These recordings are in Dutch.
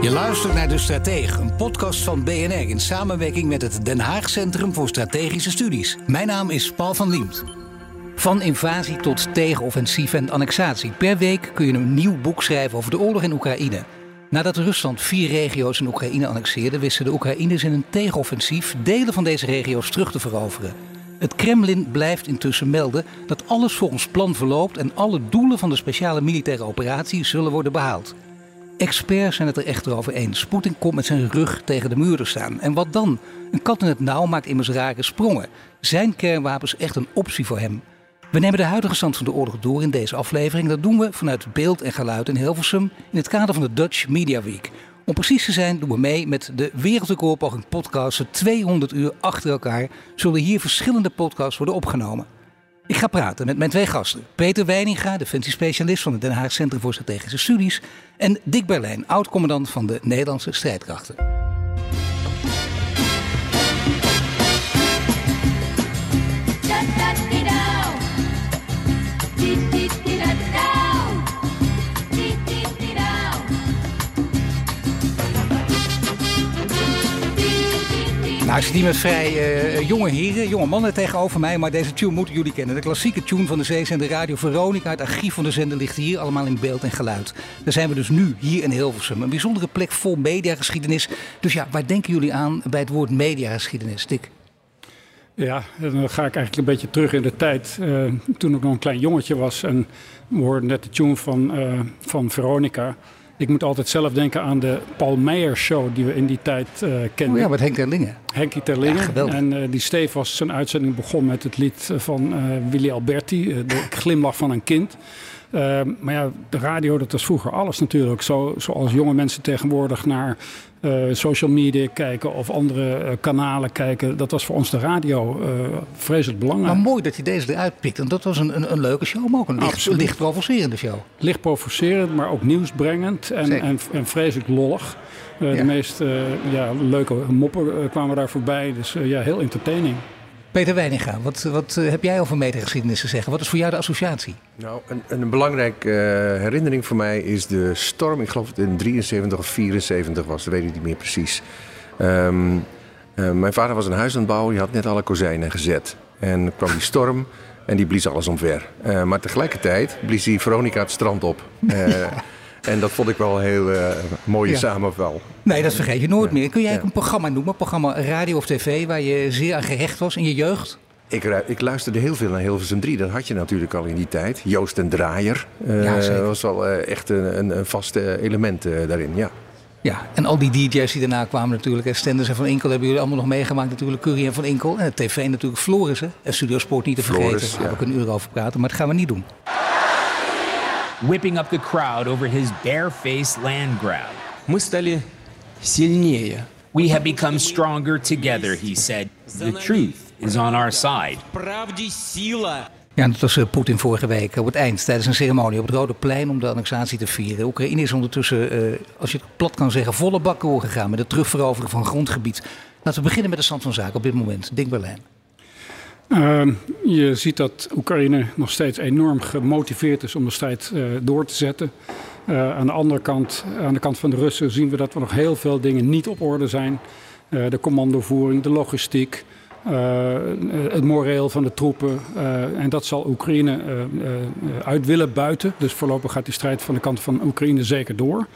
Je luistert naar De Stratege, een podcast van BNR in samenwerking met het Den Haag Centrum voor Strategische Studies. Mijn naam is Paul van Liemt. Van invasie tot tegenoffensief en annexatie. Per week kun je een nieuw boek schrijven over de oorlog in Oekraïne. Nadat Rusland vier regio's in Oekraïne annexeerde, wisten de Oekraïners in een tegenoffensief delen van deze regio's terug te veroveren. Het Kremlin blijft intussen melden dat alles volgens plan verloopt en alle doelen van de speciale militaire operatie zullen worden behaald. Experts zijn het er echter over eens. Poetin komt met zijn rug tegen de muur te staan. En wat dan? Een kat in het nauw maakt immers rare sprongen. Zijn kernwapens echt een optie voor hem? We nemen de huidige stand van de oorlog door in deze aflevering. Dat doen we vanuit beeld en geluid in Hilversum in het kader van de Dutch Media Week. Om precies te zijn doen we mee met de Wereldrecordpoging podcasten. 200 uur achter elkaar zullen hier verschillende podcasts worden opgenomen. Ik ga praten met mijn twee gasten. Peter Weininga, defensiespecialist van het Den Haag Centrum voor Strategische Studies. En Dick Berlijn, oud-commandant van de Nederlandse strijdkrachten. Nou, ik zit hier met vrij uh, jonge heren, jonge mannen tegenover mij. Maar deze tune moeten jullie kennen. De klassieke tune van de zeezender Radio Veronica. Het archief van de zender ligt hier allemaal in beeld en geluid. Daar zijn we dus nu, hier in Hilversum. Een bijzondere plek vol mediageschiedenis. Dus ja, waar denken jullie aan bij het woord mediageschiedenis, Dick? Ja, dan ga ik eigenlijk een beetje terug in de tijd. Uh, toen ik nog een klein jongetje was en we hoorden net de tune van, van Veronica. Ik moet altijd zelf denken aan de Paul Meijer show die we in die tijd uh, kenden. Oh ja, met Henk Terlingen. Henkie Terlingen. Ja, en uh, die Steef was zijn uitzending begon met het lied van uh, Willy Alberti, de glimlach van een kind. Uh, maar ja, de radio, dat was vroeger alles natuurlijk. Zo, zoals jonge mensen tegenwoordig naar uh, social media kijken of andere uh, kanalen kijken. Dat was voor ons de radio vreselijk belangrijk. Maar mooi dat je deze eruit pikt. Want dat was een, een, een leuke show, maar ook een licht, licht provocerende show. Licht provocerend, maar ook nieuwsbrengend en, en, en vreselijk lollig. Ja. De meest ja, leuke moppen kwamen daar voorbij. Dus ja, heel entertaining. Peter Weininga, wat, wat heb jij over mediageschiedenis te zeggen? Wat is voor jou de associatie? Nou, een, een belangrijke herinnering voor mij is de storm. Ik geloof dat het in 73 of 74 was, dat weet ik niet meer precies. Um, mijn vader was een huis aan het bouwen, die had net alle kozijnen gezet. En kwam die storm en die blies alles omver. maar tegelijkertijd blies die Veronica het strand op. En dat vond ik wel een heel uh, mooie ja. samenval. Nee, dat vergeet je nooit ja. meer. Kun jij ja. een programma noemen, een programma radio of tv, waar je zeer aan gehecht was in je jeugd? Ik, ik luisterde heel veel naar Hilversum 3. Dat had je natuurlijk al in die tijd. Joost en Draaier uh, ja, was wel uh, echt een, een, een vast element daarin, ja. Ja, en al die DJ's die daarna kwamen natuurlijk. Stenders en Van Inkel hebben jullie allemaal nog meegemaakt natuurlijk. Curry en Van Inkel. En de tv natuurlijk Floris. Hè? En Studio Sport niet te vergeten. Floris, Daar heb ik een uur over praten. Maar dat gaan we niet doen whipping up the crowd over his barefaced land grab. Мы стали сильнее. We have become stronger together, he said. The truth is on our side. Правде сила. Ja, dat was Poetin vorige week op het eind tijdens een ceremonie op het Rode Plein om de annexatie te vieren. Oekraïne is ondertussen, uh, als je het plat kan zeggen, volle bak doorgegaan met het terugveroveren van grondgebied. Laten we beginnen met de stand van zaken op dit moment. Dick Berlijn. Uh, je ziet dat Oekraïne nog steeds enorm gemotiveerd is om de strijd uh, door te zetten. Uh, aan de andere kant, aan de kant van de Russen, zien we dat er nog heel veel dingen niet op orde zijn. de commandovoering, de logistiek, het moreel van de troepen. en dat zal Oekraïne uit willen buiten. Dus voorlopig gaat die strijd van de kant van Oekraïne zeker door.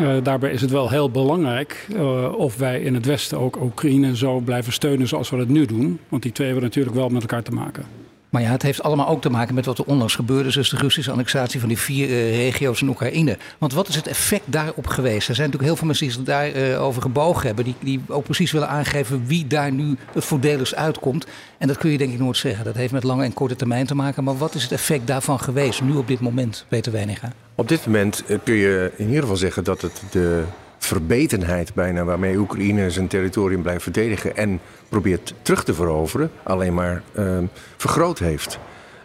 Uh, daarbij is het wel heel belangrijk uh, of wij in het Westen ook Oekraïne zo blijven steunen zoals we dat nu doen. Want die twee hebben natuurlijk wel met elkaar te maken. Maar ja, het heeft allemaal ook te maken met wat er onlangs gebeurde. Dus de Russische annexatie van die vier uh, regio's in Oekraïne. Want wat is het effect daarop geweest? Er zijn natuurlijk heel veel mensen die daarover uh, over gebogen hebben. Die, die ook precies willen aangeven wie daar nu het voordeligst uitkomt. En dat kun je denk ik nooit zeggen. Dat heeft met lange en korte termijn te maken. Maar wat is het effect daarvan geweest nu op dit moment, Peter Weiniga? Op dit moment uh, kun je in ieder geval zeggen dat het de verbetenheid bijna waarmee Oekraïne zijn territorium blijft verdedigen en probeert terug te veroveren, alleen maar um, vergroot heeft.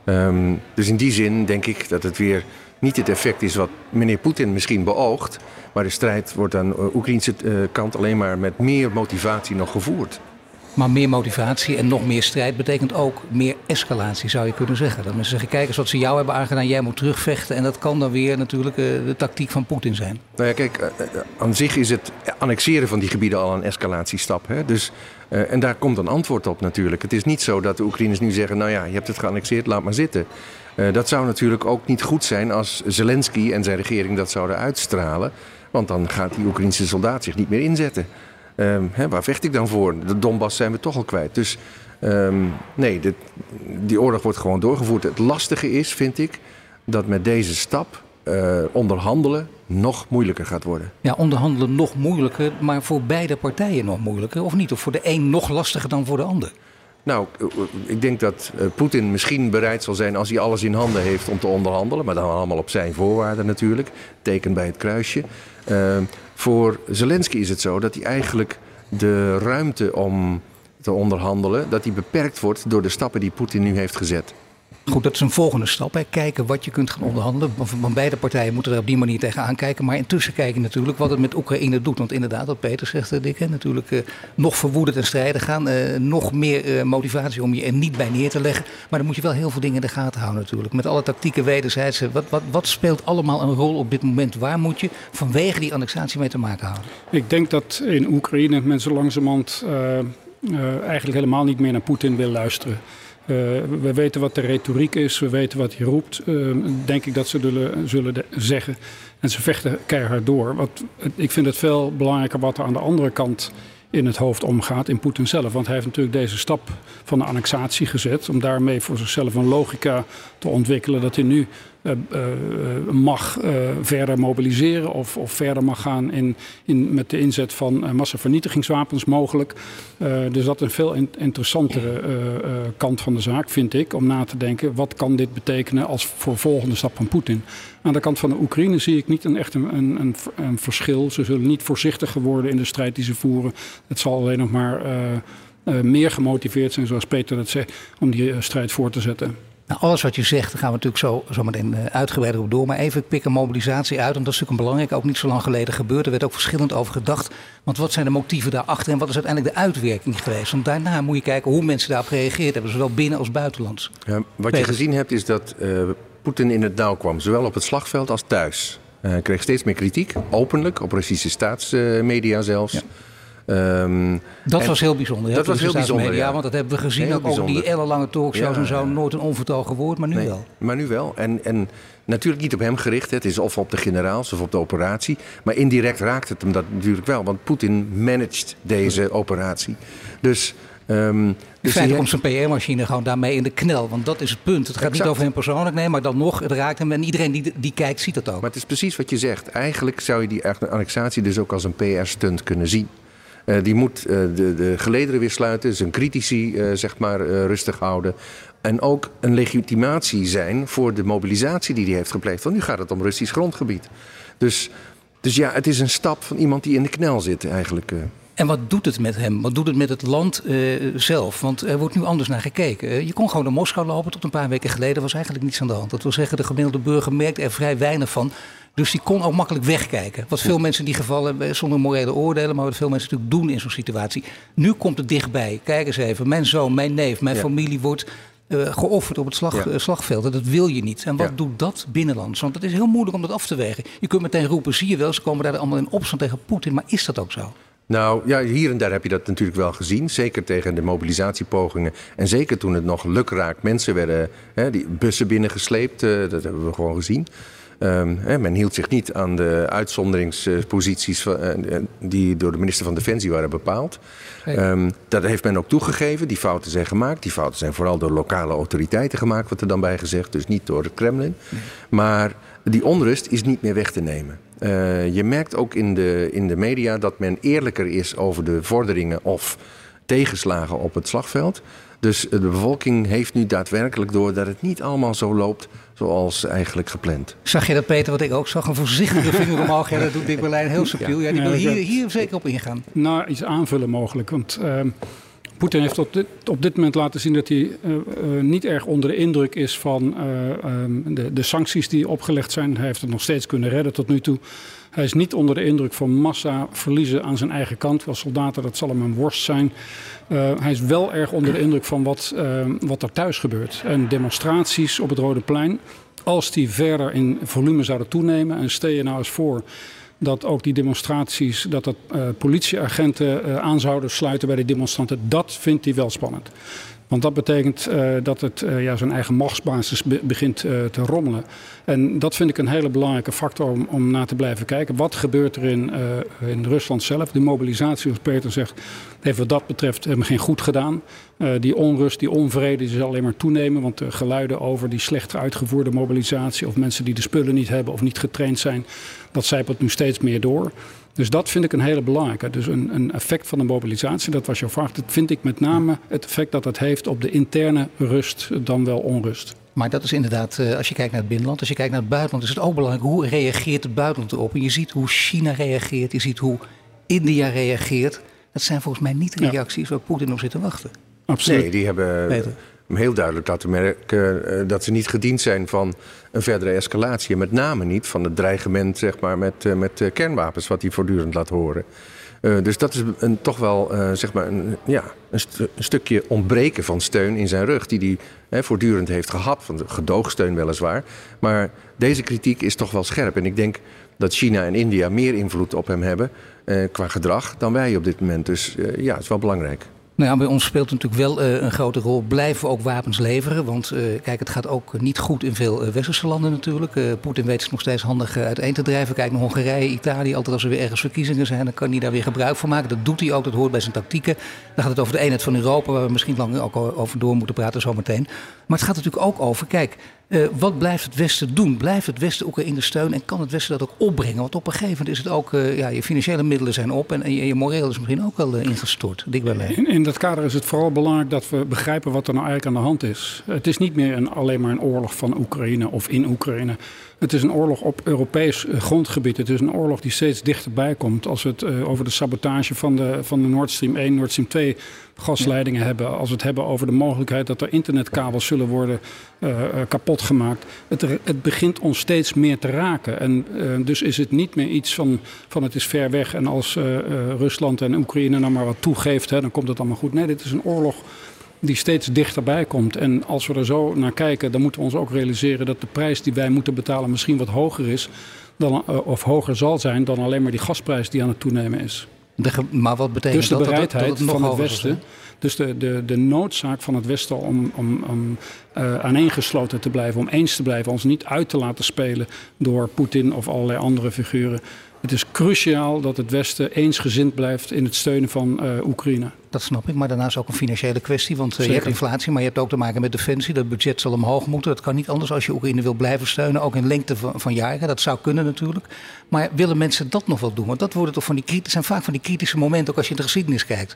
Um, dus in die zin denk ik dat het weer niet het effect is wat meneer Poetin misschien beoogt, maar de strijd wordt aan de Oekraïnse uh, kant alleen maar met meer motivatie nog gevoerd. Maar meer motivatie en nog meer strijd betekent ook meer escalatie, zou je kunnen zeggen. Dat mensen zeggen, kijk eens wat ze jou hebben aangedaan, jij moet terugvechten. En dat kan dan weer natuurlijk uh, de tactiek van Poetin zijn. Nou ja, kijk, uh, aan zich is het annexeren van die gebieden al een escalatiestap. Hè? Dus, en daar komt een antwoord op natuurlijk. Het is niet zo dat de Oekraïners nu zeggen, nou ja, je hebt het geannexeerd, laat maar zitten. dat zou natuurlijk ook niet goed zijn als Zelensky en zijn regering dat zouden uitstralen. Want dan gaat die Oekraïnse soldaat zich niet meer inzetten. Um, hè, waar vecht ik dan voor? De Donbass zijn we toch al kwijt. Dus um, nee, dit, die oorlog wordt gewoon doorgevoerd. Het lastige is, vind ik, dat met deze stap uh, onderhandelen nog moeilijker gaat worden. Ja, onderhandelen nog moeilijker, maar voor beide partijen nog moeilijker, of niet? Of voor de een nog lastiger dan voor de ander? Nou, ik denk dat uh, Poetin misschien bereid zal zijn als hij alles in handen heeft om te onderhandelen. Maar dan allemaal op zijn voorwaarden natuurlijk. Teken bij het kruisje. Uh, voor Zelensky is het zo dat hij eigenlijk de ruimte om te onderhandelen, dat die beperkt wordt door de stappen die Poetin nu heeft gezet. Goed, dat is een volgende stap. Kijken wat je kunt gaan onderhandelen. Want beide partijen moeten er op die manier tegenaan kijken. Maar intussen kijken natuurlijk wat het met Oekraïne doet. Want inderdaad, wat Peter zegt, Dick, hè, natuurlijk uh, nog verwoedend en strijden gaan. Uh, nog meer motivatie om je er niet bij neer te leggen. Maar dan moet je wel heel veel dingen in de gaten houden natuurlijk. Met alle tactieken wederzijds. Wat, wat, wat speelt allemaal een rol op dit moment? Waar moet je vanwege die annexatie mee te maken houden? Ik denk dat in Oekraïne mensen langzamerhand eigenlijk helemaal niet meer naar Poetin wil luisteren. Uh, we weten wat de retoriek is, we weten wat hij roept. Uh, denk ik dat ze zullen, zullen zeggen. En ze vechten keihard door. Wat, ik vind het veel belangrijker wat er aan de andere kant in het hoofd omgaat in Poetin zelf. Want hij heeft natuurlijk deze stap van de annexatie gezet. Om daarmee voor zichzelf een logica te ontwikkelen. Dat hij nu mag uh, verder mobiliseren of, of, verder mag gaan in, in, met de inzet van massavernietigingswapens mogelijk. dus dat is een veel in, interessantere kant van de zaak, vind ik, om na te denken wat kan dit betekenen als voor volgende stap van Poetin. Aan de kant van de Oekraïne zie ik niet een, echt een, een, verschil. Ze zullen niet voorzichtiger worden in de strijd die ze voeren. Het zal alleen nog maar meer gemotiveerd zijn, zoals Peter dat zegt, om die strijd voor te zetten. Nou, alles wat je zegt, daar gaan we natuurlijk zo, zo meteen uh, uitgebreider op door. Maar even ik pik een mobilisatie uit, want dat is natuurlijk een belangrijk, ook niet zo lang geleden gebeurd. Er werd ook verschillend over gedacht. Want wat zijn de motieven daarachter en wat is uiteindelijk de uitwerking geweest? Want daarna moet je kijken hoe mensen daarop gereageerd hebben, zowel binnen als buitenlands. Ja, wat Peter. je gezien hebt is dat uh, Poetin in het nauw kwam, zowel op het slagveld als thuis. Hij uh, kreeg steeds meer kritiek, openlijk, op Russische staatsmedia zelfs. Ja. Um, dat was heel bijzonder. Dat was heel bijzonder, ja. Want dat hebben we gezien heel ook over die ellenlange talkshows ja, en zo. Nooit een onvertogen woord, maar nu nee, wel. Maar nu wel. En, en natuurlijk niet op hem gericht. Het is of op de generaals of op de operatie. Maar indirect raakt het hem dat natuurlijk wel. Want Poetin managed deze operatie. Dus... Um, dus Feitelijk komt zijn PR-machine gewoon daarmee in de knel. Want dat is het punt. Het gaat exact. niet over hem persoonlijk, nee, maar dan nog, het raakt hem. En iedereen die, die kijkt, ziet dat ook. Maar het is precies wat je zegt. Eigenlijk zou je die annexatie dus ook als een PR-stunt kunnen zien. Uh, die moet uh, de, de gelederen weer sluiten, zijn critici uh, zeg maar rustig houden. En ook een legitimatie zijn voor de mobilisatie die hij heeft gepleegd. Want nu gaat het om Russisch grondgebied. Dus, dus ja, het is een stap van iemand die in de knel zit eigenlijk. En wat doet het met hem? Wat doet het met het land zelf? Want er wordt nu anders naar gekeken. Je kon gewoon naar Moskou lopen. Tot een paar weken geleden was eigenlijk niets aan de hand. Dat wil zeggen, de gemiddelde burger merkt er vrij weinig van. Dus die kon ook makkelijk wegkijken. Wat veel mensen in die gevallen, zonder morele oordelen, maar wat veel mensen natuurlijk doen in zo'n situatie. Nu komt het dichtbij. Kijk eens even, mijn zoon, mijn neef, mijn ja. familie wordt uh, geofferd op het slag, ja. uh, slagveld. En dat wil je niet. En wat ja. doet dat binnenlands? Want het is heel moeilijk om dat af te wegen. Je kunt meteen roepen, zie je wel, ze komen daar allemaal in opstand tegen Poetin. Maar is dat ook zo? Nou ja, hier en daar heb je dat natuurlijk wel gezien. Zeker tegen de mobilisatiepogingen. En zeker toen het nog lukraak mensen werden, hè, die bussen binnengesleept. Uh, dat hebben we gewoon gezien. Ehm, hè, men hield zich niet aan de uitzonderingsposities eh, eh, die door de minister van Defensie waren bepaald. Ehm, dat heeft men ook toegegeven. Die fouten zijn gemaakt. Die fouten zijn vooral door lokale autoriteiten gemaakt, wordt er dan bij gezegd. Dus niet door het Kremlin. Maar die onrust is niet meer weg te nemen. Eh, je merkt ook in de, in de media dat men eerlijker is over de vorderingen of tegenslagen op het slagveld. Dus de bevolking heeft nu daadwerkelijk door dat het niet allemaal zo loopt zoals eigenlijk gepland. Zag je dat, Peter, wat ik ook zag? Een voorzichtige vinger omhoog. Ja, dat doet Dick Berlijn heel subtiel. Ja, die wil hier, hier zeker op ingaan. Nou, iets aanvullen mogelijk. Want uh, Poetin heeft op dit, op dit moment laten zien dat hij uh, uh, niet erg onder de indruk is van um, de, de sancties die opgelegd zijn. Hij heeft het nog steeds kunnen redden tot nu toe. Hij is niet onder de indruk van massa verliezen aan zijn eigen kant. Wel soldaten, dat zal hem een worst zijn. Uh, hij is wel erg onder de indruk van wat, uh, wat er thuis gebeurt. En demonstraties op het Rode Plein, als die verder in volume zouden toenemen. En stel je nou eens voor dat ook die demonstraties, dat dat uh, politieagenten aan zouden sluiten bij de demonstranten. Dat vindt hij wel spannend. Want dat betekent uh, dat het uh, ja, zijn eigen machtsbasis be begint uh, te rommelen. En dat vind ik een hele belangrijke factor om, om naar te blijven kijken. Wat gebeurt er in, in Rusland zelf? De mobilisatie, zoals Peter zegt, heeft wat dat betreft helemaal geen goed gedaan. die onrust, die onvrede zal alleen maar toenemen. Want de geluiden over die slecht uitgevoerde mobilisatie... of mensen die de spullen niet hebben of niet getraind zijn... dat zijpelt nu steeds meer door. Dus dat vind ik een hele belangrijke. Dus een, een, effect van de mobilisatie, dat was jouw vraag. Dat vind ik met name het effect dat het heeft op de interne rust dan wel onrust. Maar dat is inderdaad, als je kijkt naar het binnenland, als je kijkt naar het buitenland, is het ook belangrijk hoe reageert het buitenland erop. En je ziet hoe China reageert, je ziet hoe India reageert. Dat zijn volgens mij niet reacties waar Poetin op zit te wachten. Absoluut. Nee, die hebben Peter. heel duidelijk laten merken dat ze niet gediend zijn van een verdere escalatie. En met name niet van het dreigement zeg maar, met, met kernwapens, wat hij voortdurend laat horen. Uh, dus dat is een, toch wel zeg maar een, ja, een, st een, stukje ontbreken van steun in zijn rug, die hij hè, voortdurend heeft gehad, van gedoogsteun weliswaar. Maar deze kritiek is toch wel scherp. En ik denk dat China en India meer invloed op hem hebben qua gedrag dan wij op dit moment. Dus ja, het is wel belangrijk. Nou ja, bij ons speelt natuurlijk wel uh, een grote rol. Blijven we ook wapens leveren? Want uh, kijk, het gaat ook niet goed in veel uh, westerse landen natuurlijk. Poetin weet het nog steeds handig uiteen te drijven. Kijk naar Hongarije, Italië. Altijd als er weer ergens verkiezingen zijn, dan kan hij daar weer gebruik van maken. Dat doet hij ook, dat hoort bij zijn tactieken. Dan gaat het over de eenheid van Europa, waar we misschien lang ook over door moeten praten zometeen. Maar het gaat natuurlijk ook over, kijk, uh, wat blijft het Westen doen? Blijft het Westen Oekraïne steunen en kan het Westen dat ook opbrengen? Want op een gegeven moment is het ook, uh, ja, je financiële middelen zijn op en, en je, moreel is misschien ook wel uh, ingestort. Dik. In, in, dat kader is het vooral belangrijk dat we begrijpen wat er nou eigenlijk aan de hand is. Het is niet meer een, alleen maar een oorlog van Oekraïne of in Oekraïne. Het is een oorlog op Europees grondgebied. Het is een oorlog die steeds dichterbij komt. Als we het uh, over de sabotage van de, van de Nord Stream 1, Nord Stream 2 gasleidingen ja. hebben. Als we het hebben over de mogelijkheid dat er internetkabels zullen worden uh, uh, kapot gemaakt. Het, het, begint ons steeds meer te raken. En dus is het niet meer iets van, van het is ver weg. En als Rusland en Oekraïne nou maar wat toegeeft, hè, dan komt het allemaal goed. Nee, dit is een oorlog die steeds dichterbij komt. En als we er zo naar kijken, dan moeten we ons ook realiseren dat de prijs die wij moeten betalen misschien wat hoger is. Dan, uh, of hoger zal zijn dan alleen maar die gasprijs die aan het toenemen is. De, maar wat betekent dus de dat? bereidheid dat, dat het van het Westen. Dus de, de, de noodzaak van het Westen om, om, om uh, aaneengesloten te blijven, om eens te blijven, ons niet uit te laten spelen door Poetin of allerlei andere figuren. Het is cruciaal dat het Westen eensgezind blijft in het steunen van uh, Oekraïne. Dat snap ik, maar daarnaast ook een financiële kwestie. Want uh, je hebt inflatie, maar je hebt ook te maken met defensie. Dat budget zal omhoog moeten. Dat kan niet anders als je Oekraïne wil blijven steunen. Ook in lengte van, van jaren. Dat zou kunnen natuurlijk. Maar willen mensen dat nog wel doen? Want dat worden toch van die, zijn vaak van die kritische momenten, ook als je in de geschiedenis kijkt.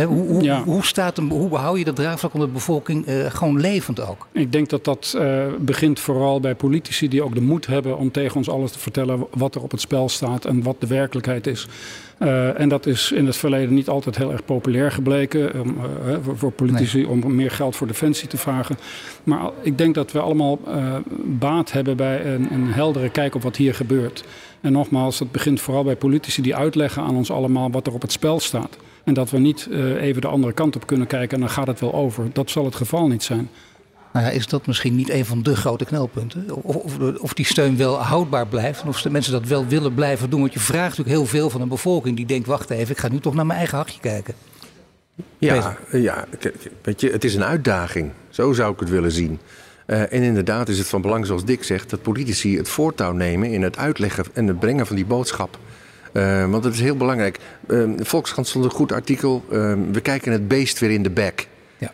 He, hoe, hoe, ja. hoe, staat een, hoe behoud je dat draagvlak onder de bevolking uh, gewoon levend ook? Ik denk dat dat uh, begint vooral bij politici die ook de moed hebben om tegen ons alles te vertellen wat er op het spel staat en wat de werkelijkheid is. Uh, en dat is in het verleden niet altijd heel erg populair gebleken um, voor, voor, politici nee. om meer geld voor defensie te vragen. Maar ik denk dat we allemaal baat hebben bij een, een heldere kijk op wat hier gebeurt. En nogmaals, dat begint vooral bij politici die uitleggen aan ons allemaal wat er op het spel staat. En dat we niet uh, even de andere kant op kunnen kijken en dan gaat het wel over. Dat zal het geval niet zijn. Nou ja, is dat misschien niet een van de grote knelpunten? Of, of, of, die steun wel houdbaar blijft en of de mensen dat wel willen blijven doen. Want je vraagt natuurlijk heel veel van een bevolking die denkt: wacht even, ik ga nu toch naar mijn eigen hachje kijken. Ja, ja weet je, het is een uitdaging. Zo zou ik het willen zien. Uh, en inderdaad is het van belang, zoals Dick zegt, dat politici het voortouw nemen in het uitleggen en het brengen van die boodschap. Uh, want dat is heel belangrijk. Uh, Volkskrant stond een goed artikel. we kijken het beest weer in de bek.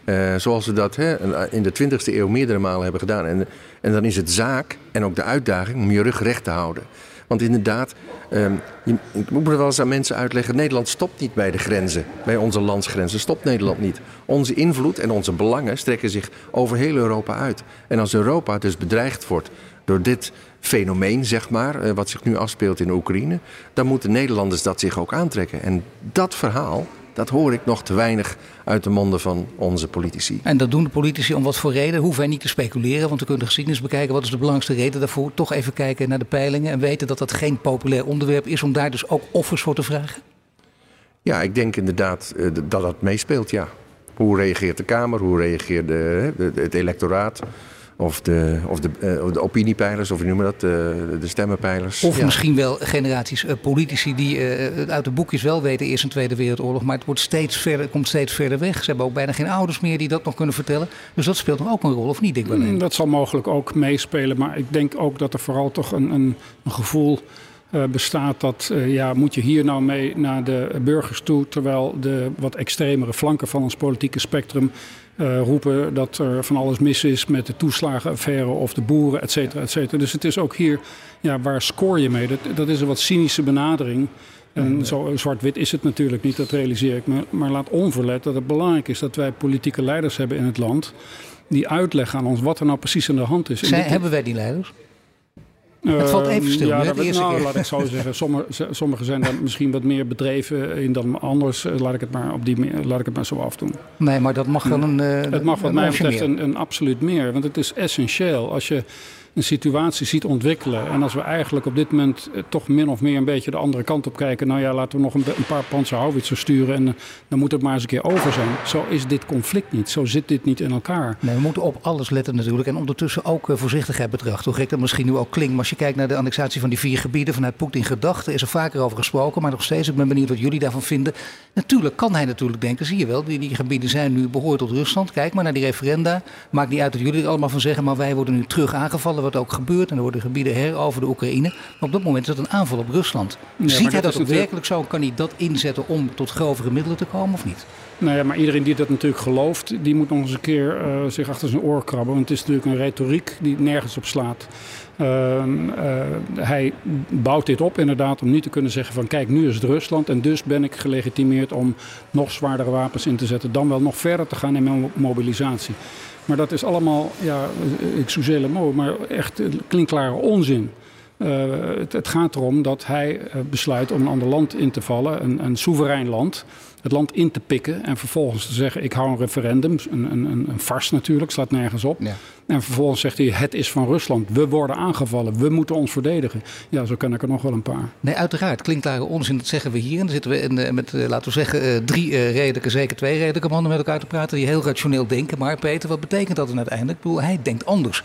Ja. zoals we dat hè, in de 20e eeuw meerdere malen hebben gedaan. En, en dan is het zaak en ook de uitdaging om je rug recht te houden. Want inderdaad, um, je, ik moet er wel eens aan mensen uitleggen: Nederland stopt niet bij de grenzen, bij onze landsgrenzen. Stopt Nederland niet. Onze invloed en onze belangen strekken zich over heel Europa uit. En als Europa dus bedreigd wordt door dit fenomeen, zeg maar, eh, wat zich nu afspeelt in Oekraïne, dan moeten Nederlanders dat zich ook aantrekken. En dat verhaal, dat hoor ik nog te weinig uit de monden van onze politici. En dat doen de politici om wat voor reden? Hoeven wij niet te speculeren, want we kunnen de geschiedenis bekijken. Wat is de belangrijkste reden daarvoor? Toch even kijken naar de peilingen en weten dat dat geen populair onderwerp is om daar dus ook offers voor te vragen? Ja, ik denk inderdaad eh, dat dat meespeelt, ja. Hoe reageert de Kamer? Hoe reageert de, het electoraat? Of de, of de, uh, de opiniepeilers, of noemen dat, de, de stemmenpeilers. Of misschien wel generaties uh, politici die uh, uit de boekjes wel weten, Eerste en Tweede Wereldoorlog, maar het wordt steeds verder, komt steeds verder weg. Ze hebben ook bijna geen ouders meer die dat nog kunnen vertellen. Dus dat speelt nog ook een rol, of niet, Dick mm, Dat zal mogelijk ook meespelen, maar ik denk ook dat er vooral toch een, een, een gevoel bestaat dat, ja, moet je hier nou mee naar de burgers toe, terwijl de wat extremere flanken van ons politieke spectrum uh, roepen dat er van alles mis is met de toeslagenaffaire of de boeren, et cetera, et cetera. Dus het is ook hier, ja, waar scoor je mee? Dat, dat is een wat cynische benadering. En zo zwart-wit is het natuurlijk niet, dat realiseer ik me. Maar laat onverlet dat het belangrijk is dat wij politieke leiders hebben in het land. die uitleggen aan ons wat er nou precies aan de hand is. Zij, hebben wij die leiders? Het valt even stil. Ja, nou, laat ik zo zeggen. Sommigen sommige zijn daar misschien wat meer bedreven in dan anders. Eh, laat ik het maar, op die, laat ik het maar zo afdoen. Nee, maar dat mag wel een. Uh, het mag wat mij betreft een, een absoluut meer. Want het is essentieel. Als je een situatie ziet ontwikkelen. En als we eigenlijk op dit moment eh, toch min of meer een beetje de andere kant op kijken. Nou ja, laten we nog een, een paar panzerhouwitsen sturen en uh, dan moet het maar eens een keer over zijn. Zo is dit conflict niet. Zo zit dit niet in elkaar. Nee, we moeten op alles letten natuurlijk. En ondertussen ook uh, voorzichtigheid betrachten. Hoe gek dat misschien nu ook klinkt. Maar als je kijkt naar de annexatie van die vier gebieden vanuit Poetin gedachten, is er vaker over gesproken. Maar nog steeds, ik ben benieuwd wat jullie daarvan vinden. Natuurlijk kan hij natuurlijk denken, zie je wel, die, die gebieden zijn nu behoord tot Rusland. Kijk maar naar die referenda. Maakt niet uit dat jullie er allemaal van zeggen, maar wij worden nu terug aangevallen wat ook gebeurt. En er worden gebieden heroverd de Oekraïne. Maar op dat moment is dat een aanval op Rusland. Ziet hij dat, ook werkelijk zo? Kan hij dat inzetten om tot grovere middelen te komen of niet? Nou ja, maar iedereen die dat natuurlijk gelooft, die moet nog eens een keer uh, zich achter zijn oor krabben. Want het is natuurlijk een retoriek die nergens op slaat. Uh, uh, hij bouwt dit op inderdaad om niet te kunnen zeggen van kijk, nu is het Rusland en dus ben ik gelegitimeerd om nog zwaardere wapens in te zetten. Dan wel nog verder te gaan in mijn mobilisatie. Maar dat is allemaal, ja, excuseer mooi, maar echt klinkklare onzin. Uh, het, het, gaat erom dat hij uh, besluit om een ander land in te vallen, een, een soeverein land het land in te pikken en vervolgens te zeggen: ik hou een referendum, een, een, een fars natuurlijk, slaat nergens op. Ja. En vervolgens zegt hij: het is van Rusland, we worden aangevallen, we moeten ons verdedigen. Ja, zo ken ik er nog wel een paar. Nee, uiteraard. Klinkt daar onzin, dat zeggen we hier. En dan zitten we in, eh, met, eh, laten we zeggen, eh, drie redelijke, zeker twee redelijke mannen met elkaar te praten die heel rationeel denken. Maar Peter, wat betekent dat dan uiteindelijk? Ik bedoel, hij denkt anders.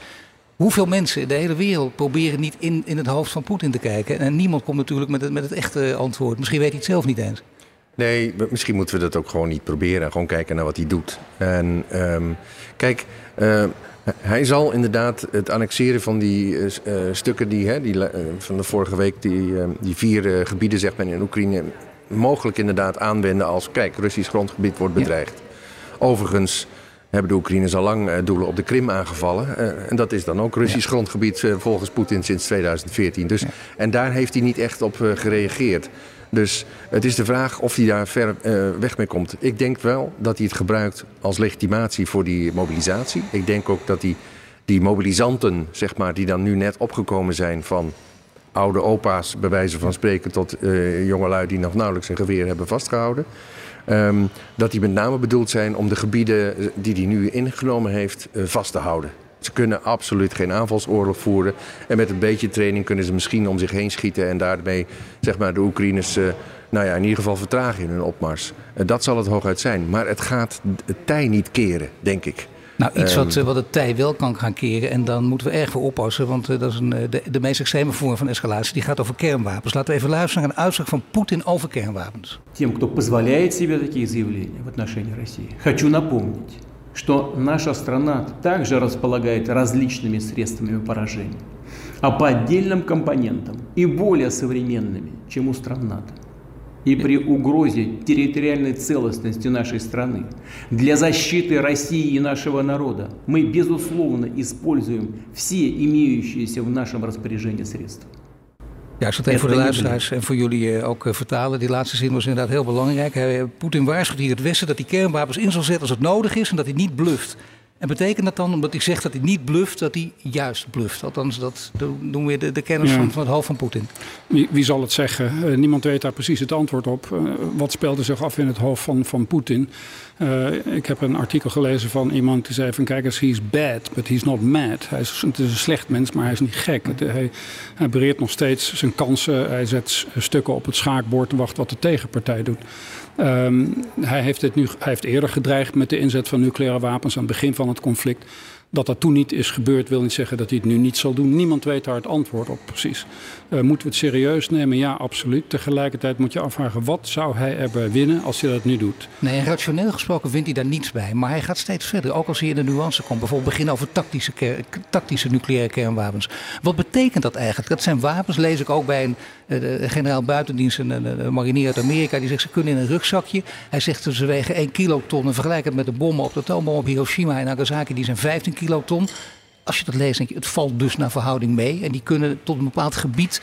Hoeveel mensen in de hele wereld proberen niet in, in het hoofd van Poetin te kijken? En niemand komt natuurlijk met het, met het echte antwoord. Misschien weet hij het zelf niet eens. Nee, misschien moeten we dat ook gewoon niet proberen. En gewoon kijken naar wat hij doet. En um, kijk, uh, hij zal inderdaad het annexeren van die uh, stukken die, hè, die van de vorige week, die, die vier gebieden zeg maar, in Oekraïne, mogelijk inderdaad aanwenden als, kijk, Russisch grondgebied wordt bedreigd. Overigens hebben de Oekraïners al lang doelen op de Krim aangevallen. en dat is dan ook Russisch grondgebied volgens Poetin sinds 2014. Dus, En daar heeft hij niet echt op gereageerd. Dus het is de vraag of hij daar ver uh, weg mee komt. Ik denk wel dat hij het gebruikt als legitimatie voor die mobilisatie. Ik denk ook dat hij die mobilisanten, zeg maar, die dan nu net opgekomen zijn van oude opa's, bij wijze van spreken, tot uh, jongelui die nog nauwelijks een geweer hebben vastgehouden. Um, dat die met name bedoeld zijn om de gebieden eh, die hij nu ingenomen heeft uh, vast te houden. Ze kunnen absoluut geen aanvalsoorlog voeren. En met een beetje training kunnen ze misschien om zich heen schieten en daarmee zeg maar, de Oekraïners uh, nou ja, in ieder geval vertragen in hun opmars. Dat zal het hooguit zijn. Maar het gaat het tij niet keren, denk ik. Nou, iets wat, um, wat het tij wel kan gaan keren. En dan moeten we erg voor oppassen. Want uh, dat is een, de, de meest extreme vorm van escalatie. Die gaat over kernwapens. Laten we even luisteren naar een uitspraak van Poetin over kernwapens. Тем, кто позволяет себе такие заявления в отношении России, хочу напомнить, что наша страна также располагает различными средствами поражения, а по отдельным компонентам и более современными, чем у стран НАТО. И при угрозе территориальной целостности нашей страны для защиты России и нашего народа мы, безусловно, используем все имеющиеся в нашем распоряжении sredства. Ja, ik zal het even voor de luisteraars en voor jullie eh, ook eh, vertalen. Die laatste zin was inderdaad heel belangrijk. Eh, Poetin waarschuwt hier het Westen dat hij kernwapens in zal zetten als het nodig is en dat hij niet bluft. En betekent dat dan, omdat hij zegt dat hij niet bluft, dat hij juist bluft? Althans, dat doen we de, de kennis van, van, het hoofd van Poetin. Wie, wie, zal het zeggen? niemand weet daar precies het antwoord op. wat speelde zich af in het hoofd van, van Poetin? Uh, ik heb een artikel gelezen van iemand die zei van kijk eens, he's bad, but he's not mad. Hij is, het is een slecht mens, maar hij is niet gek. hij, hij bereert nog steeds zijn kansen. Hij zet stukken op het schaakbord en wacht wat de tegenpartij doet. Um, hij, heeft dit nu, hij heeft eerder gedreigd met de inzet van nucleaire wapens aan het begin van het conflict. Dat dat toen niet is gebeurd wil niet zeggen dat hij het nu niet zal doen. Niemand weet daar het antwoord op precies. Uh, moeten we het serieus nemen? Ja, absoluut. Tegelijkertijd moet je afvragen, wat zou hij erbij winnen als hij dat nu doet? Nee, rationeel gesproken vindt hij daar niets bij. Maar hij gaat steeds verder, ook als hij in de nuance komt. Bijvoorbeeld beginnen over tactische, tactische nucleaire kernwapens. Wat betekent dat eigenlijk? Dat zijn wapens, lees ik ook bij een de generaal buitendienst, een, een, marinier uit Amerika. Die zegt, ze kunnen in een rugzakje. Hij zegt, ze wegen 1 kiloton. En vergelijk het met de bommen op de atoombom op Hiroshima en Nagasaki. Die zijn 15 kiloton. Als je dat leest, denk je, het valt dus naar verhouding mee. En die kunnen tot een bepaald gebied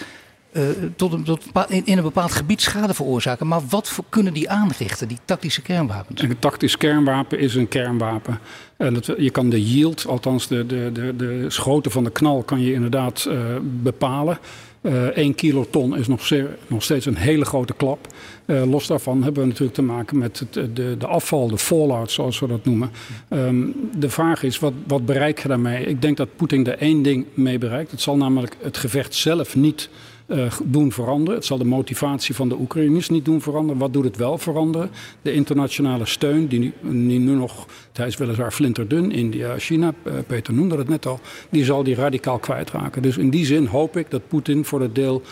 uh, tot een, tot in, een bepaald gebied schade veroorzaken. Maar wat voor kunnen die aanrichten, die tactische kernwapens? Een tactisch kernwapen is een kernwapen. En dat, je kan de yield, althans de, de, de, de schoten van de knal, kan je inderdaad uh, bepalen. Uh, 1 kiloton is nog, nog steeds een hele grote klap. Uh, los daarvan hebben we natuurlijk te maken met het, de, de afval, de fallout zoals we dat noemen. Um, de vraag is, wat, wat bereik je daarmee? Ik denk dat Poetin er één ding mee bereikt. Het zal namelijk het gevecht zelf niet uh, doen veranderen. Het zal de motivatie van de Oekraïners niet doen veranderen. Wat doet het wel veranderen? De internationale steun, die nu, nu nog, hij is weliswaar flinterdun, India, China, uh, Peter noemde het net al, die zal die radicaal kwijtraken. Dus in die zin hoop ik dat Poetin voor het deel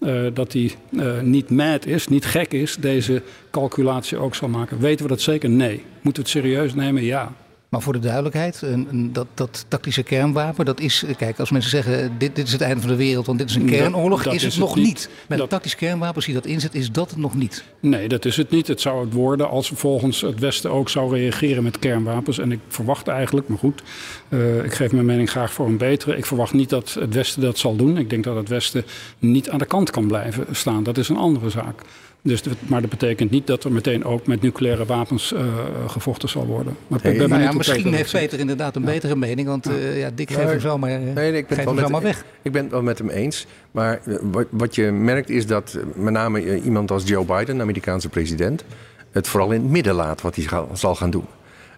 uh, dat hij niet mad is, niet gek is, deze calculatie ook zal maken. Weten we dat zeker? Nee. Moeten we het serieus nemen? Ja. Maar voor de duidelijkheid, dat, dat tactische kernwapen, dat is, kijk, als mensen zeggen dit, dit is het einde van de wereld, want dit is een kernoorlog, dat, is het nog niet. Met een tactisch kernwapen, als je dat inzet, is dat het nog niet. Nee, dat is het niet. Het zou het worden als volgens het Westen ook zou reageren met kernwapens. En ik verwacht eigenlijk, maar goed, uh, ik geef mijn mening graag voor een betere. Ik verwacht niet dat het Westen dat zal doen. Ik denk dat het Westen niet aan de kant kan blijven staan. Dat is een andere zaak. Dus, maar dat betekent niet dat er meteen ook met nucleaire wapens uh, gevochten zal worden. Maar hey, ben nou ja, misschien heeft Peter inderdaad een ja. betere mening. Want uh, ja, Dick, geef hem zo maar, nee, nee, ik ben geef hem zo maar weg. Ik ben het wel met hem eens. Maar wat, wat je merkt is dat met name iemand als Joe Biden, de Amerikaanse president... het vooral in het midden laat wat hij zal gaan doen.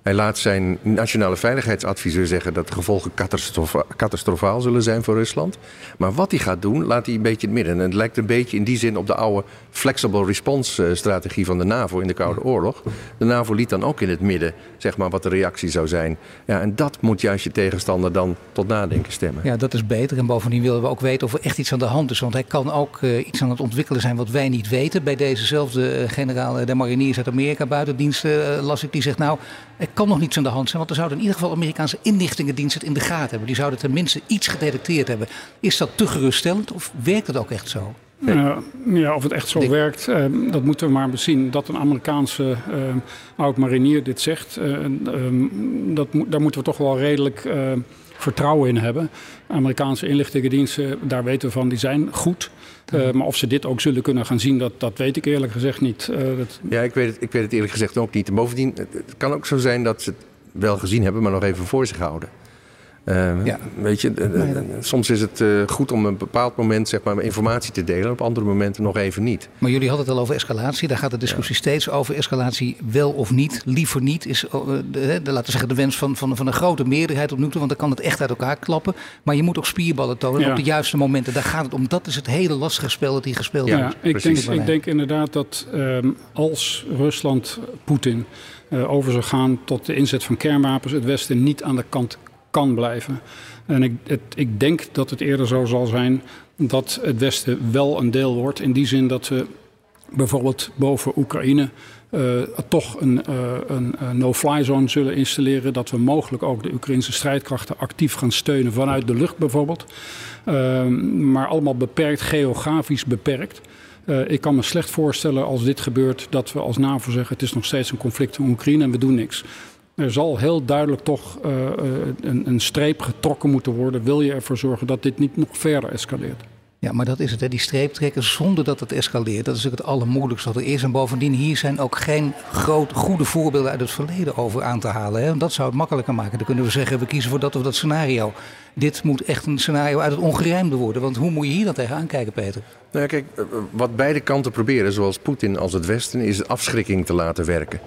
Hij laat zijn nationale veiligheidsadviseur zeggen dat de gevolgen catastrofa catastrofaal zullen zijn voor Rusland. Maar wat hij gaat doen, laat hij een beetje in het midden. En het lijkt een beetje in die zin op de oude flexible response eh, strategie van de NAVO in de Koude Oorlog. De NAVO liet dan ook in het midden, zeg maar, wat de reactie zou zijn. Ja, en dat moet juist je tegenstander dan tot nadenken stemmen. Ja, dat is beter. En bovendien willen we ook weten of er echt iets aan de hand is. Want hij kan ook uh, iets aan het ontwikkelen zijn wat wij niet weten. Bij dezezelfde uh, generaal der mariniers uit Amerika, buitendienst, las ik, die zegt nou, kan nog niets aan de hand zijn. Want er zouden in ieder geval Amerikaanse inlichtingendiensten het in de gaten hebben. Die zouden tenminste iets gedetecteerd hebben. Is dat te geruststellend of werkt het ook echt zo? Uh, ja, of het echt zo werkt, uh, dat moeten we maar bezien. Dat een Amerikaanse uh, oud-marinier dit zegt, dat, daar moeten we toch wel redelijk vertrouwen in hebben. Amerikaanse inlichtingendiensten, daar weten we van, die zijn goed. Uh, maar of ze dit ook zullen kunnen gaan zien, dat, dat weet ik eerlijk gezegd niet. Uh, dat... Ja, ik weet, het, ik weet het eerlijk gezegd ook niet. En bovendien, het kan ook zo zijn dat ze het wel gezien hebben, maar nog even voor zich houden. Uh, ja. Weet je, uh, soms is het uh, goed om een bepaald moment zeg maar, informatie te delen, op andere momenten nog even niet. Maar jullie hadden het al over escalatie. Daar gaat de discussie ja. steeds over. Escalatie wel of niet, liever niet, is de, de, laten we zeggen, de wens van, van, van een grote meerderheid op nu toe. Want dan kan het echt uit elkaar klappen. Maar je moet ook spierballen tonen ja. op de juiste momenten. Daar gaat het om. Dat is het hele lastige spel dat hier gespeeld ja, wordt. Ik denk, ik denk inderdaad dat um, als Rusland Poetin over zou gaan tot de inzet van kernwapens, het Westen niet aan de kant kan blijven. En ik, het, ik denk dat het eerder zo zal zijn dat het Westen wel een deel wordt. In die zin dat we bijvoorbeeld boven Oekraïne uh, toch een, uh, een, een no-fly zone zullen installeren. Dat we mogelijk ook de Oekraïnse strijdkrachten actief gaan steunen vanuit de lucht bijvoorbeeld. Uh, maar allemaal beperkt, geografisch beperkt. ik kan me slecht voorstellen als dit gebeurt dat we als NAVO zeggen het is nog steeds een conflict in Oekraïne en we doen niks. Er zal heel duidelijk toch een, een streep getrokken moeten worden. Wil je ervoor zorgen dat dit niet nog verder escaleert? Ja, maar dat is het, hè? die streeptrekken zonder dat het escaleert. Dat is natuurlijk het allermoeilijkste wat er is. En bovendien, hier zijn ook geen groot, goede voorbeelden uit het verleden over aan te halen. Hè? Dat zou het makkelijker maken. Dan kunnen we zeggen, we kiezen voor dat of dat scenario. Dit moet echt een scenario uit het ongerijmde worden. Want hoe moet je hier dan tegenaan kijken, Peter? Nou ja, kijk, eh, wat beide kanten proberen, zowel Poetin als het Westen, is afschrikking te laten werken.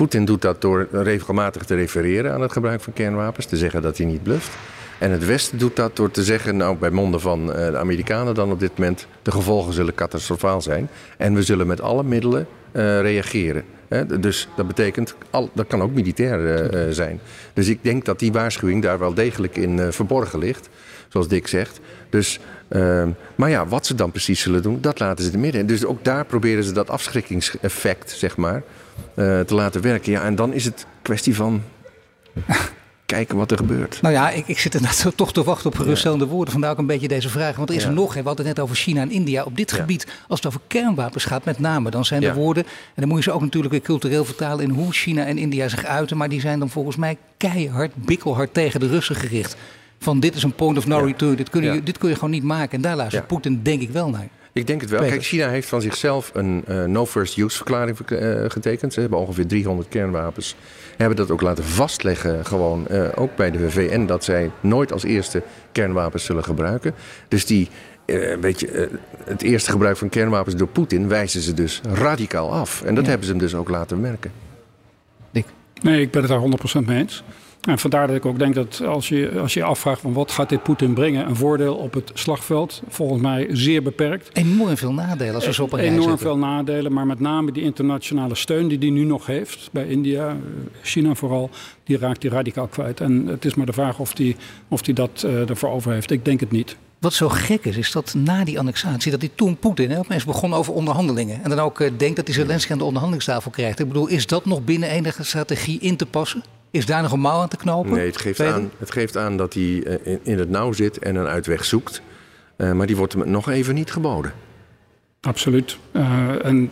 Poetin doet dat door regelmatig te refereren aan het gebruik van kernwapens, te zeggen dat hij niet bluft. En het Westen doet dat door te zeggen, nou bij monden van eh, de Amerikanen dan op dit moment, de gevolgen zullen catastrofaal zijn. En we zullen met alle middelen uh, reageren. Dus dat betekent, al, dat kan ook militair uh, zijn. Dus ik denk dat die waarschuwing daar wel degelijk in verborgen ligt, zoals Dick zegt. Dus, ehm, maar ja, wat ze dan precies zullen doen, dat laten ze in het midden. Dus ook daar proberen ze dat afschrikkingseffect, zeg maar, te laten werken. Ja, en dan is het kwestie van kijken wat er gebeurt. Nou ja, ik, ik zit inderdaad toch te wachten op geruststellende woorden. Vandaar ook een beetje deze vraag. Want er is er nog, we hadden het net over China en India. Op dit gebied, als het over kernwapens gaat met name, dan zijn er woorden. En dan moet je ze ook natuurlijk weer cultureel vertalen in hoe China en India zich uiten. Maar die zijn dan volgens mij keihard, bikkelhard tegen de Russen gericht. Van dit is een point of no return, dit kun, je, dit kun je gewoon niet maken. En daar luistert Poetin denk ik wel naar. Ik denk het wel. Kijk, China heeft van zichzelf een uh, no first use verklaring uh, getekend. Ze hebben ongeveer 300 kernwapens hebben dat ook laten vastleggen, gewoon uh, ook bij de VN, dat zij nooit als eerste kernwapens zullen gebruiken. Dus die, uh, weet je, uh, het eerste gebruik van kernwapens door Poetin wijzen ze dus radicaal af. En dat ja. hebben ze hem dus ook laten merken. Dick? Nee, ik ben het daar 100% mee eens. En vandaar dat ik ook denk dat als je als je afvraagt van wat gaat dit Poetin brengen, een voordeel op het slagveld, volgens mij zeer beperkt. Enorm veel nadelen als we zo op een Enorm veel nadelen, maar met name die internationale steun die hij nu nog heeft bij India, China vooral, die raakt hij radicaal kwijt. En het is maar de vraag of hij of die dat uh, ervoor over heeft. Ik denk het niet. Wat zo gek is, is dat na die annexatie, dat hij toen Poetin opeens begon over onderhandelingen. En dan ook uh, denkt dat hij Zelensky aan de onderhandelingstafel krijgt. Ik bedoel, is dat nog binnen enige strategie in te passen? Is daar nog een mouw aan te knopen? Nee, het geeft, aan, het geeft aan dat hij uh, in, in, het nauw zit en een uitweg zoekt. Uh, maar die wordt hem nog even niet geboden. Absoluut. en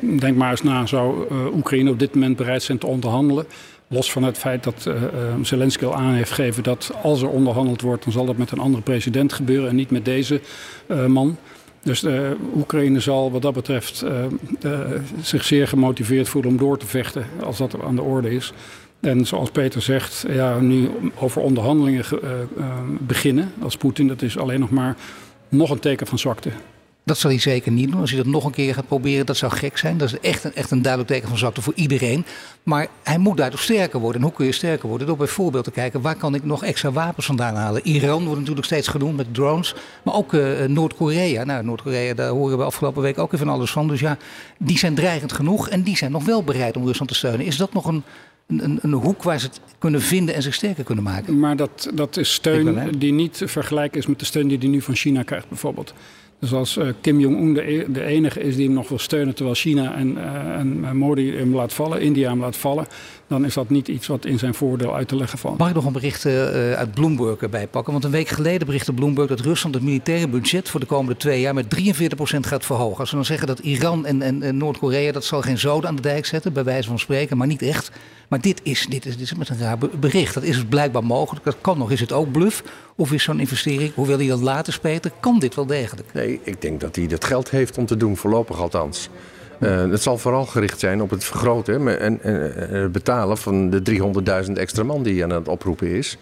denk maar eens na, zou Oekraïne op dit moment bereid zijn te onderhandelen? Los van het feit dat uh, Zelensky al aan heeft gegeven dat als er onderhandeld wordt, dan zal dat met een andere president gebeuren en niet met deze uh, man. Dus uh, Oekraïne zal wat dat betreft zich zeer gemotiveerd voelen om door te vechten als dat aan de orde is. En zoals Peter zegt, ja, nu over onderhandelingen beginnen als Poetin, dat is alleen nog maar nog een teken van zwakte. Dat zal hij zeker niet doen. Als hij dat nog een keer gaat proberen, dat zou gek zijn. Dat is echt een, echt een duidelijk teken van zwakte voor iedereen. Maar hij moet daardoor sterker worden. En hoe kun je sterker worden? Door bijvoorbeeld te kijken, waar kan ik nog extra wapens vandaan halen? Iran wordt natuurlijk steeds genoemd met drones. Maar ook uh, Noord-Korea. Nou, Noord-Korea, daar horen we afgelopen week ook even van alles van. Dus ja, die zijn dreigend genoeg. En die zijn nog wel bereid om Rusland te steunen. Is dat nog een, een, een, hoek waar ze het kunnen vinden en zich sterker kunnen maken? Maar dat, dat is steun die niet te vergelijken is met de steun die hij nu van China krijgt bijvoorbeeld. Dus als uh, Kim Jong-un de, e-, de, enige is die hem nog wil steunen terwijl China en, uh, en Modi hem laat vallen, India hem laat vallen, dan is dat niet iets wat in zijn voordeel uit te leggen valt. Mag ik nog een bericht uit Bloomberg erbij pakken? Want een week geleden berichtte Bloomberg dat Rusland het militaire budget voor de komende twee jaar met 43% gaat verhogen. Als we dan zeggen dat Iran en, en, en Noord-Korea, dat zal geen zoden aan de dijk zetten, bij wijze van spreken, maar niet echt. Maar dit is, dit is, dit is met een raar bericht. Dat is dus blijkbaar mogelijk. Dat kan nog. Is het ook bluff? Of is zo'n investering, hoewel hij dat later speelt, kan dit wel degelijk? Nee, ik denk dat hij dat geld heeft om te doen, voorlopig althans. Uh, het zal vooral gericht zijn op het vergroten en, het betalen van de 300.000 extra man die aan het oproepen is.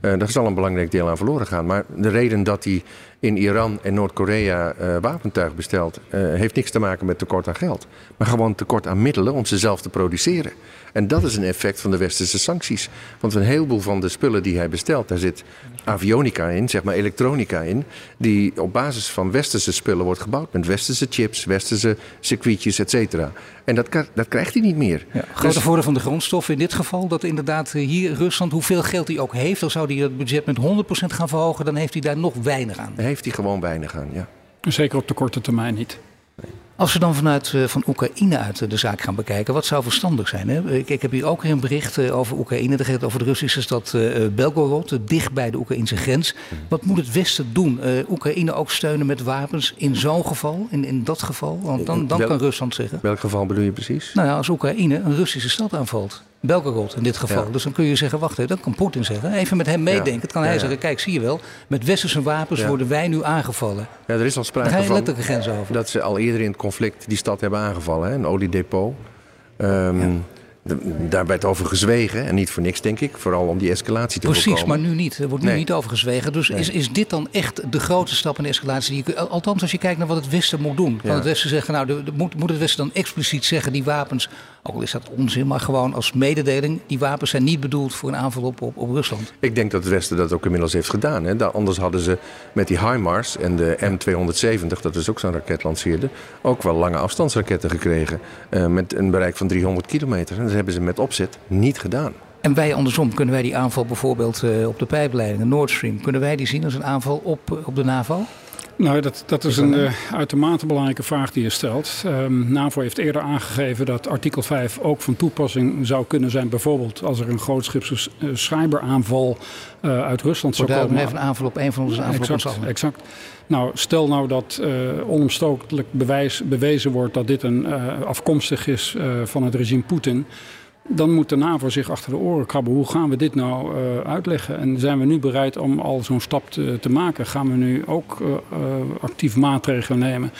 Uh, daar zal een belangrijk deel aan verloren gaan. Maar de reden dat hij in Iran en Noord-Korea uh, wapentuig bestelt, uh, heeft niks te maken met tekort aan geld. Maar gewoon tekort aan middelen om ze zelf te produceren. En dat is een effect van de westerse sancties. Want een heleboel van de spullen die hij bestelt, daar zit avionica in, zeg maar elektronica in, die op basis van westerse spullen wordt gebouwd. Met westerse chips, westerse circuitjes, et cetera. En dat, dat krijgt hij niet meer. Ja, grote dus, voordeel van de grondstoffen in dit geval, dat inderdaad hier Rusland, hoeveel geld hij ook heeft, dan zou hij het budget met 100% gaan verhogen, dan heeft hij daar nog weinig aan. Heeft hij gewoon weinig aan, ja. Zeker op de korte termijn niet. Nee. Als we dan vanuit uh, van Oekraïne uit de zaak gaan bekijken, wat zou verstandig zijn? Hè? Ik, ik, heb hier ook een bericht uh, over Oekraïne. Dat gaat over de Russische stad uh, Belgorod, dicht bij de Oekraïnse grens. Wat moet het Westen doen? Oekraïne ook steunen met wapens in zo'n geval, in, in dat geval? Want dan, dan kan Rusland zeggen. Welk geval bedoel je precies? Nou ja, als Oekraïne een Russische stad aanvalt. Belgorod in dit geval. Dus dan kun je zeggen, wacht even, dan kan Poetin zeggen. Even met hem meedenken. Dan kan hij zeggen, kijk, zie je wel, met westerse wapens worden wij nu aangevallen. Ja, er is al sprake van. letterlijk een grens over. Dat ze al eerder in het conflict die stad hebben aangevallen, hè, een oliedepot. Um, daar werd over gezwegen. En niet voor niks, denk ik. Vooral om die escalatie te Precies, voorkomen. Precies, maar nu niet. Er wordt nu niet over gezwegen. Dus is, is dit dan echt de grote stap in de escalatie? Die je, althans, als je kijkt naar wat het Westen moet doen. Kan het Westen zeggen, nou, de, de, moet, moet het Westen dan expliciet zeggen... die wapens, ook al is dat onzin, maar gewoon als mededeling... die wapens zijn niet bedoeld voor een aanval op, op, op Rusland. Ik denk dat het Westen dat ook inmiddels heeft gedaan. Hè. anders hadden ze met die HIMARS en de M270... dat is ook zo'n raketlanceerder... ook wel lange afstandsraketten gekregen. Uh, met een bereik van 300 kilometer. Hebben ze met opzet niet gedaan. En wij andersom, kunnen wij die aanval bijvoorbeeld uh, op de pijpleidingen, Nord Stream, kunnen wij die zien als een aanval op, op de NAVO? Nou, dat, dat is een uh, uitermate belangrijke vraag die je stelt. Um, NAVO heeft eerder aangegeven dat artikel 5 ook van toepassing zou kunnen zijn. Bijvoorbeeld als er een grootschipse uh, cyberaanval uh, uit Rusland zou komen. Even een aanval op een van onze aanvallen. Exact, exact. Nou, stel nou dat uh, onomstotelijk bewijs, bewezen wordt dat dit een, uh, afkomstig is uh, van het regime Poetin dan moet de NAVO zich achter de oren krabben. Hoe gaan we dit nou uitleggen? En zijn we nu bereid om al zo'n stap te, te, maken? Gaan we nu ook actief maatregelen nemen?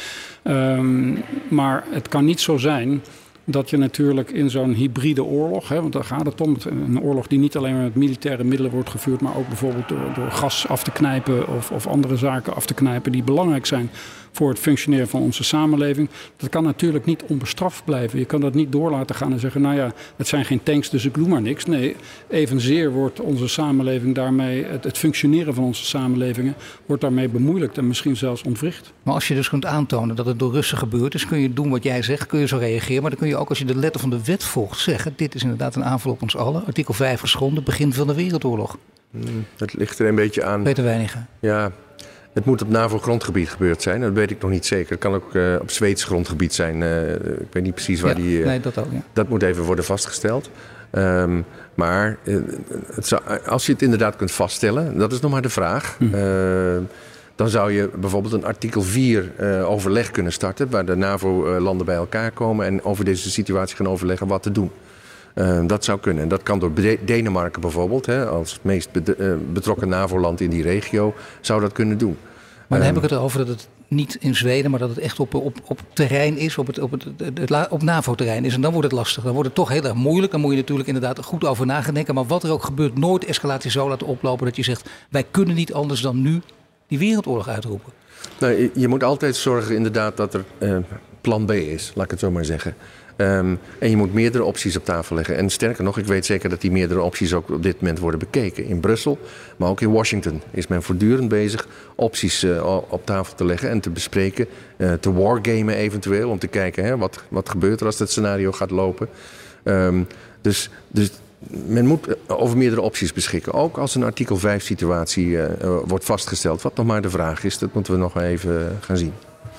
Um, maar het kan niet zo zijn dat je natuurlijk in zo'n hybride oorlog, hè, want daar gaat het om, een oorlog die niet alleen maar met militaire middelen wordt gevoerd, maar ook bijvoorbeeld door, door gas af te knijpen of, of andere zaken af te knijpen die belangrijk zijn voor het functioneren van onze samenleving. Dat kan natuurlijk niet onbestraft blijven. Je kan dat niet door laten gaan en zeggen, nou ja, het zijn geen tanks, dus ik doe maar niks. Nee, evenzeer wordt onze samenleving daarmee, het, het functioneren van onze samenlevingen, wordt daarmee bemoeilijkt en misschien zelfs ontwricht. Maar als je dus kunt aantonen dat het door Russen gebeurd is, kun je doen wat jij zegt, kun je zo reageren. Maar dan kun je ook als je de letter van de wet volgt zeggen, dit is inderdaad een aanval op ons allen. Artikel 5 geschonden, begin van de Wereldoorlog. Hmm, het ligt er een beetje aan. Peter Weinigen. Ja, het moet op NAVO-grondgebied gebeurd zijn. Dat weet ik nog niet zeker. Het kan ook uh, op Zweeds grondgebied zijn. Uh, ik weet niet precies waar ja, die... Uh, nee, dat ook, ja. Dat moet even worden vastgesteld. Um, maar het zou, als je het inderdaad kunt vaststellen, dat is nog maar de vraag. Hm. dan zou je bijvoorbeeld een artikel 4 overleg kunnen starten... waar de NAVO-landen bij elkaar komen en over deze situatie gaan overleggen wat te doen. Uh, dat zou kunnen. En dat kan door Denemarken bijvoorbeeld, hè, als meest betrokken NAVO-land in die regio, zou dat kunnen doen. Maar dan heb ik het erover dat het niet in Zweden, maar dat het echt op, op, op terrein is, op, het, op, het, het, op NAVO-terrein is. En dan wordt het lastig. Dan wordt het toch heel erg moeilijk. Dan moet je natuurlijk inderdaad goed over nadenken. Maar wat er ook gebeurt, nooit escalatie zo laten oplopen dat je zegt: wij kunnen niet anders dan nu die wereldoorlog uitroepen. Nou, je, moet altijd zorgen inderdaad dat er uh, plan B is, laat ik het zo maar zeggen. Um, en je moet meerdere opties op tafel leggen. En sterker nog, ik weet zeker dat die meerdere opties ook op dit moment worden bekeken. In Brussel, maar ook in Washington is men voortdurend bezig opties uh, op tafel te leggen en te bespreken. Uh, te wargamen eventueel, om te kijken hè, wat, wat gebeurt er als dat scenario gaat lopen. Um, dus, dus men moet over meerdere opties beschikken. Ook als een artikel 5 situatie wordt vastgesteld. Wat nog maar de vraag is, dat moeten we nog even gaan zien.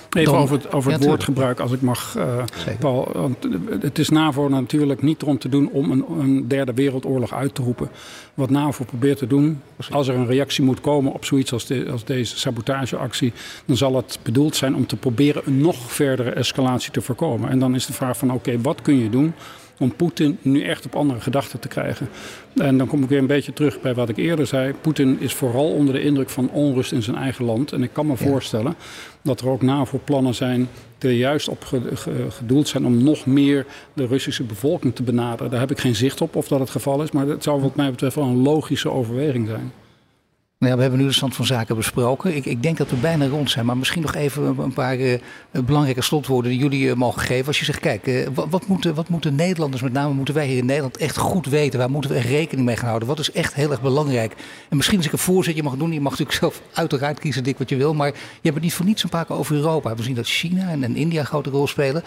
Even Dan, over het, over het ja, woordgebruik, als ik mag, uh, Paul. Want het is NAVO natuurlijk niet erom te doen om een, een, derde wereldoorlog uit te roepen. Wat NAVO probeert te doen, als er een reactie moet komen op zoiets als, de, als deze sabotageactie, dan zal het bedoeld zijn om te proberen een nog verdere escalatie te voorkomen. En dan is de vraag van oké, okay, wat kun je doen om Poetin nu echt op andere gedachten te krijgen. En dan kom ik weer een beetje terug bij wat ik eerder zei. Poetin is vooral onder de indruk van onrust in zijn eigen land. En ik kan me ja. voorstellen dat er ook NAVO-plannen zijn die er juist op gedoeld zijn om nog meer de Russische bevolking te benaderen. Daar heb ik geen zicht op of dat het geval is, maar dat zou wat mij betreft wel een logische overweging zijn. Nou ja, we hebben nu de stand van zaken besproken. Ik, ik, denk dat we bijna rond zijn, maar misschien nog even een paar uh, belangrijke slotwoorden die jullie uh, mogen geven. Als je zegt, kijk, uh, wat, wat, moeten, wat moeten Nederlanders, met name moeten wij hier in Nederland echt goed weten? Waar moeten we echt rekening mee gaan houden? Wat is echt heel erg belangrijk? En misschien als ik een voorzetje mag doen, je mag natuurlijk zelf uiteraard kiezen, dik wat je wil, maar je hebt het niet voor niets een paar keer over Europa. We zien dat China en, en India een grote rol spelen.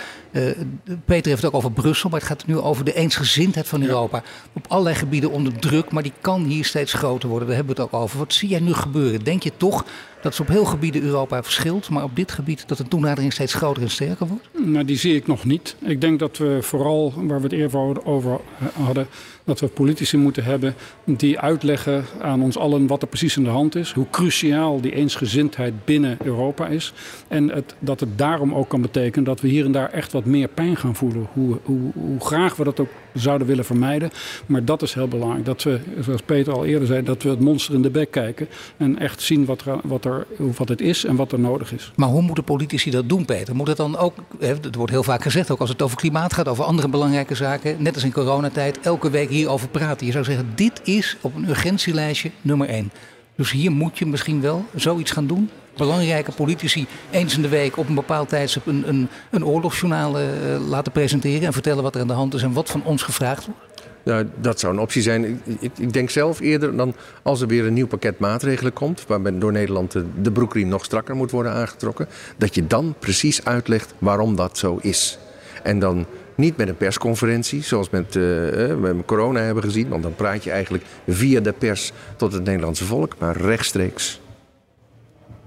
Peter heeft het ook over Brussel, maar het gaat nu over de eensgezindheid van Europa. Op allerlei gebieden onder druk, maar die kan hier steeds groter worden. Daar hebben we het ook over. Wat zie jij nu gebeuren? Denk je toch Dat is op heel gebieden Europa verschilt, maar op dit gebied dat de toenadering steeds groter en sterker wordt? Nou, die zie ik nog niet. Ik denk dat we vooral, waar we het eerder over hadden, dat we politici moeten hebben die uitleggen aan ons allen wat er precies aan de hand is. Hoe cruciaal die eensgezindheid binnen Europa is. En het, dat het daarom ook kan betekenen dat we hier en daar echt wat meer pijn gaan voelen. Hoe, hoe, hoe graag we dat ook zouden willen vermijden. Maar dat is heel belangrijk. Dat we, zoals Peter al eerder zei, dat we het monster in de bek kijken. En echt zien wat, er, wat, er, wat het is en wat er nodig is. Maar hoe moeten politici dat doen, Peter? Moet het dan ook, het wordt heel vaak gezegd, ook als het over klimaat gaat, over andere belangrijke zaken, net als in coronatijd, elke week hierover praten. Je zou zeggen, dit is op een urgentielijstje nummer één. Dus hier moet je misschien wel zoiets gaan doen. Belangrijke politici eens in de week op een bepaald tijdstip een, een, een oorlogsjournaal uh, laten presenteren en vertellen wat er aan de hand is en wat van ons gevraagd wordt. Nou, dat zou een optie zijn. Ik, ik, ik, denk zelf eerder dan als er weer een nieuw pakket maatregelen komt, waarbij door Nederland de, de broekriem nog strakker moet worden aangetrokken, dat je dan precies uitlegt waarom dat zo is. En dan niet met een persconferentie, zoals met, uh, met corona hebben gezien, want dan praat je eigenlijk via de pers tot het Nederlandse volk, maar rechtstreeks.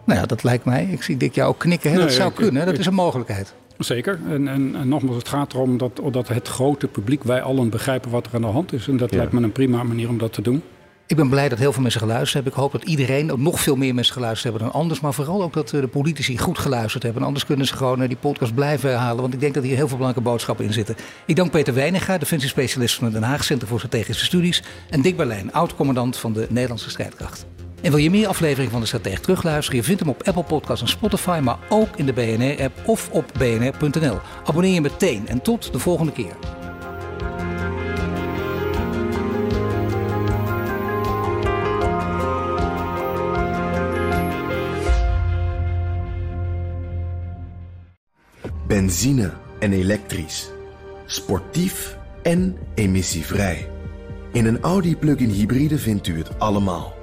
Nou ja, dat lijkt mij. Ik zie Dick jou ook knikken. Hè? Dat nee, zou ik, kunnen, dat is een mogelijkheid. Zeker. En, en, en, nogmaals, het gaat erom dat, dat het grote publiek, wij allen begrijpen wat er aan de hand is. En dat ja. lijkt me een prima manier om dat te doen. Ik ben blij dat heel veel mensen geluisterd hebben. Ik hoop dat iedereen, ook nog veel meer mensen geluisterd hebben dan anders. Maar vooral ook dat de politici goed geluisterd hebben. Anders kunnen ze gewoon die podcast blijven herhalen. Want ik denk dat hier heel veel belangrijke boodschappen in zitten. Ik dank Peter Weininga, defensiespecialist van het Den Haag Centrum voor Strategische Studies. En Dick Berlijn, oud-commandant van de Nederlandse strijdkracht. En wil je meer afleveringen van de Stratege terugluisteren? Je vindt hem op Apple Podcasts en Spotify, maar ook in de BNR-app of op bnr.nl. Abonneer je meteen en tot de volgende keer. Benzine en elektrisch. Sportief en emissievrij. In een Audi plug-in hybride vindt u het allemaal.